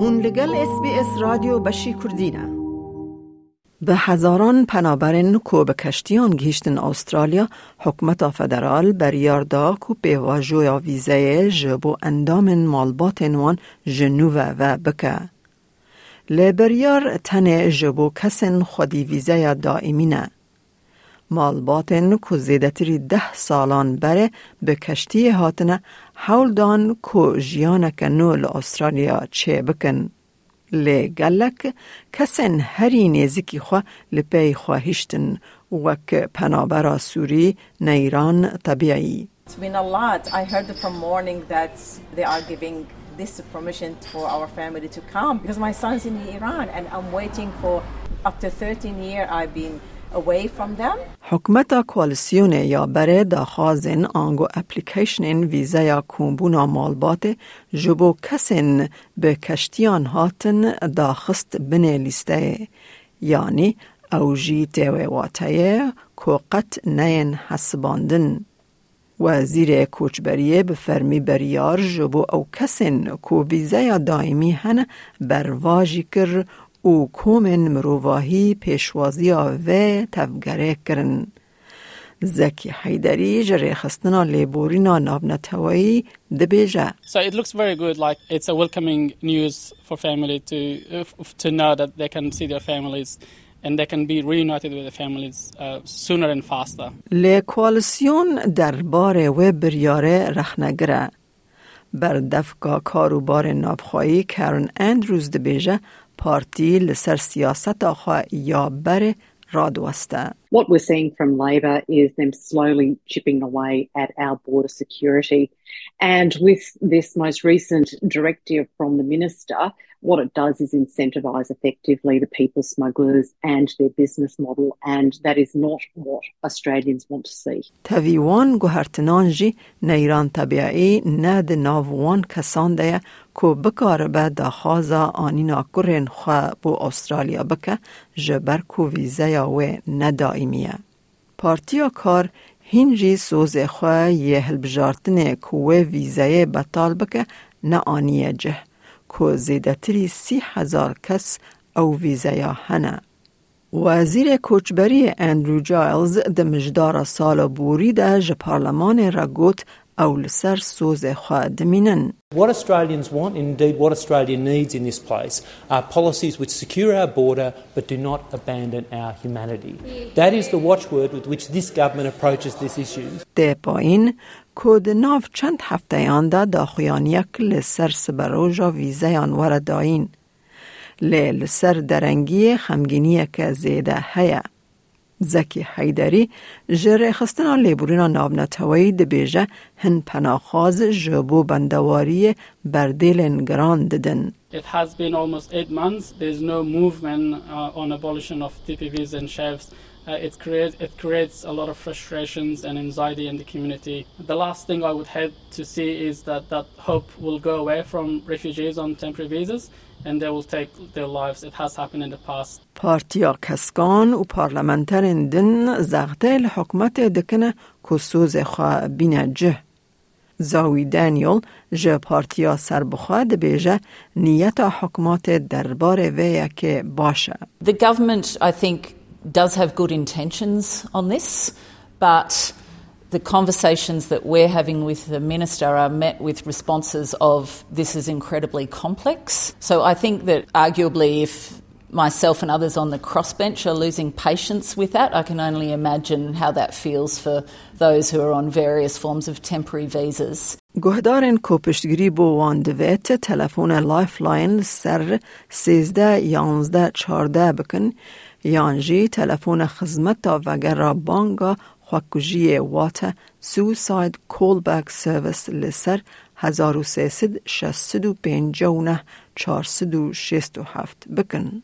هون لگل اس بی اس رادیو بشی کردینه به هزاران پنابرین کو به کشتیان گیشتن استرالیا حکمت فدرال بریار دا کو پیواجو یا ویزه جبو اندام مالبات وان جنوه و بکه. لبریار تن جبو کسن خودی ویزه دائمینه. مالباتن کو زیدتری ده سالان بره به کشتی هاتنه حول دان کو جیانک نو استرالیا چه بکن. لی گلک کسن هری نیزکی خوا لپی خواهشتن وک پنابرا سوری نیران طبیعی. It's been a lot. I heard from morning that they are giving this permission for our family to come because my son's in Iran and I'm waiting for after 13 years I've been away from them. حکمت کوالسیون یا بره داخازن آنگو اپلیکیشن ویزا یا کومبونا مالبات جبو کسن به کشتیان هاتن داخست بنه لیسته یعنی اوجی کو قط نین حسباندن. وزیر کوچبریه به فرمی بریار جبو او کسن کو ویزا دائمی هن برواجی کر او کومن مروواهی پیشوازی و تفگره کرن. زکی حیدری جره خستنا لیبورینا نابنتوایی دبیجه. So it looks very good, like it's a welcoming news for family to, to know that they can see their families and they can be reunited with their families uh, sooner and faster. لی کوالسیون دربار و بریاره رخنگره. بر دفکا کاروبار نابخواهی کرن اندروز دبیجه پارتی لسر سیاست آخوا یا بر رادوسته. What we're seeing from Labor is them slowly chipping away at our border security. And with this most recent directive from the Minister, what it does is incentivise effectively the people smugglers and their business model, and that is not what Australians want to see. تاویوان گوهرتنان جی نیران طبیعی ند ناوان کسان ده کو بکار به داخازا آنینا کرن خواه بو استرالیا بکه جبر کو ویزه و ندائمیه. پارتیا کار هینجی سوز خواه یه هلبجارتن کوه ویزه بطال بکه نه آنیه جه. که زیدتری سی هزار کس او ویزا هنه. وزیر کوچبری اندرو جایلز ده مجدار سال بوری ده جه پارلمان را گوت او لسر سوز دمینن. What Australians want, indeed what Australia needs in this place, are policies which secure our border but do not abandon our humanity. That is the watchword with which this government approaches this issue. ده پایین کود ناف چند هفته یانده دا خویان یک لسر سبروجا ویزه یان ور داین. لی لسر درنگی خمگینی که زیده هیا. زکی حیدری جره خستنا لیبورینا نابنتوایی ده بیجه هن پناخاز جبو بندواری بردیلن گران ددن. It has been almost eight months. There's no movement uh, on abolition of TPVs and chefs. Uh, it, create, it creates a lot of frustrations and anxiety in the community. The last thing I would hate to see is that that hope will go away from refugees on temporary visas and they will take their lives. It has happened in the past. پارتیا کسکان و پارلمنترین دن زغده الحکمت دکنه کسوز خواه بینه جه. زاوی دانیل جه پارتیا سربخواه ده بیجه نیت حکمات دربار ویه که باشه. The government, I think, does have good intentions on this, but the conversations that we're having with the minister are met with responses of this is incredibly complex. So I think that arguably if myself and others on the crossbench are losing patience with that, I can only imagine how that feels for those who are on various forms of temporary visas. گهدارن کوپشتگیری بو واندویت تلفون لایف لاین سر سیزده یانزده چارده بکن یانجی تلفون خدمت وگر را بانگا خوکجی وات سوساید کول بک سرویس لسر 1359 467 بکن.